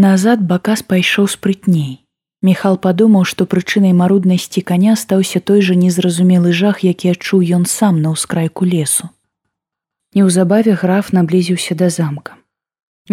Назад бакас пайшоў спрытней. Міхал падумаў, што прычынай маруднасці каня стаўся той жа незразумелы жах, які адчуў ён сам на ўскрайку лесу. Неўзабаве граф наблізіўся да замка.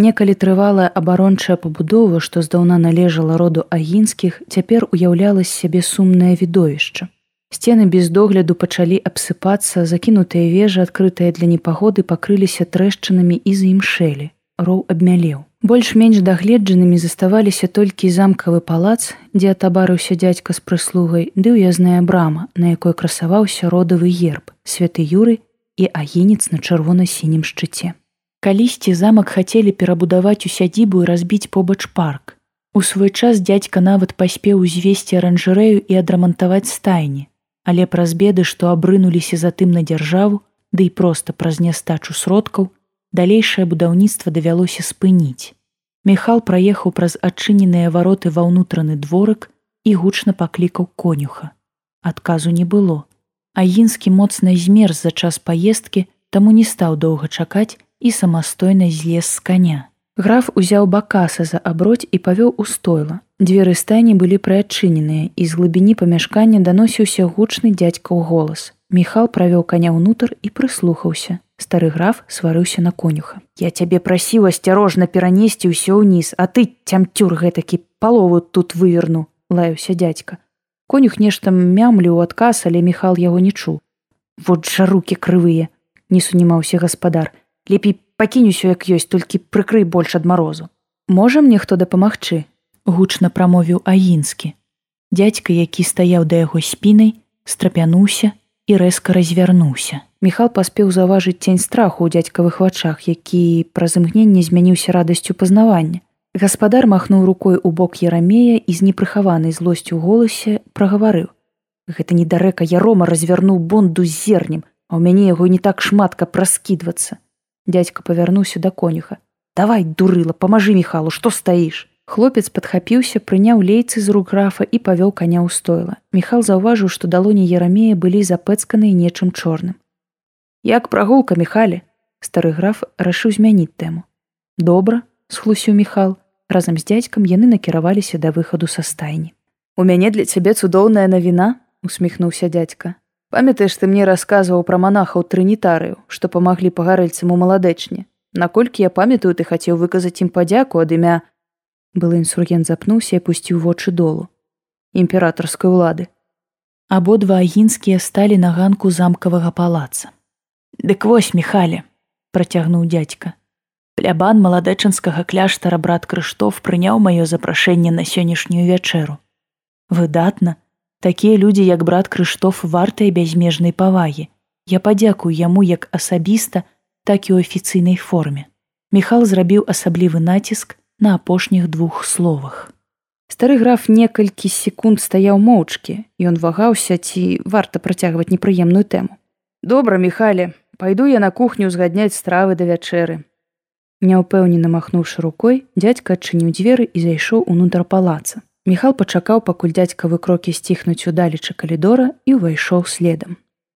Некалі трывалая абарончая пабудова, што здаўна належала роду агінскіх, цяпер уяўляла з сябе сумнае відовішча. Сцены без догляду пачалі абсыпацца, закінутыя вежы, адкрытыя для непагоды, пакрыліся трэшчынамі і за імшэлі. Роў абмялеў. Больш-менш дагледжанымі заставаліся толькі замкавы палац, дзе атабарыўся дзядзька з прыслугай, ды ўязная брама, на якой красаваўся родавы герб, святы юры і агінец на чырвона-сінім шчыце. Калісьці замак хацелі перабудаваць у сядзібу і разбіць побач парк. У свой час дзядзька нават паспеў узвесці аранжарэю і адрамантаваць стайні, але праз беды, што абрынуліся затым на дзяржаву, ды да і проста праз нястачу сродкаў, далейшае будаўніцтва давялося спыніць. Міхал праехаў праз адчыненыя вароты ва ўнутраны дворык і гучна паклікаў конюха. Адказу не было. Агінскі моцна змерз за час паездкі, таму не стаў доўга чакаць і самастойна злез з каня. Граф узяў бакаса за аброць і павёў у стойла. Дзверы стайні былі прыадчыненыя і з глыбіні памяшкання даносіўся гучны дзядзька ў голас. Міхал правёў каня ўнутр і прыслухаўся. Стары граф сварыўся на конюха. Я цябе прасіў асцярожна перанесці ўсё ўніз, а ты цямцюр гэтакі палову тут выверну, лаяўся дзядзька. Конюх нешта мямлю ў адказ, але міхал яго не чуў. Вот жа руки крывыя, не сунімаўся гаспадар. Лепей пакінь усё як ёсць толькі прыкрый больш ад марозу можа мне хто дапамагчы гучна прамовіў агінскі дядька які стаяў да яго спінай страпянуўся і рэзка развярнуўся. Міхал паспеў заўважыць цень страху ў дзядзькавых вачах які праз імгненне змяніўся радасцю пазнавання. Гаспадар махнуў рукой у бок ярамея і з непрыхаванай злосцю голасе прагаварыў. Гэта недарэка ярома развярнуў бонду з зернем а ў мяне яго не так шмат каб раскідвацца дядька павярнуўся да конюха. Давай дурыла памажы міхалу што стаіш хлопец падхапіўся прыняў лейцы з рук графа і павёў каня ў стойла. Міхал заўважыў што далоні ерамея былі запэцканыя нечым чорным як прагулка міхалі стары граф рашыў змяніць тэму добра схлусіў міхал разам з дзядзькам яны накіраваліся да выхаду са стайні у мяне для цябе цудоўная навіна усміхнуўся дядька. Памятаеш ты мне расказваў пра манахаў трынітарыю што памаглі пагарэльцам у маладэчне наколькі я памятаю ты хацеў выказаць ім падзяку ад імя былы інсургент запнуўся і пусціў вочы долу. Імператорскай улады. Абодва агінскія сталі на ганку замкавага палаца. Дык вось міхалі працягнуў дядька плябан маладэчынскага кляштара брат крыштоф прыняў маё запрашэнне на сённяшнюю вячэру. Выдатна Такія людзі, як брат Крыштоф вартыя бязмежнай павагі. Я падзякую яму як асабіста, так і ў афіцыйнай форме. Міхал зрабіў асаблівы націск на апошніх двух словах. Стары граф некалькі секунд стаяў моўчкі, Ён вагаўся ці варта працягваць непрыемную тэму. Добра, міхале, пайду я на кухню узгадняць стравы да вячэры. Няўпэўнена махнуўшы рукой, дзядзька адчыніў дзверы і зайшоў унутр палаца. Міхал пачакаў, пакуль дзядзькавы крокі сціхнуць удалечы калідора і ўвайшоў следам.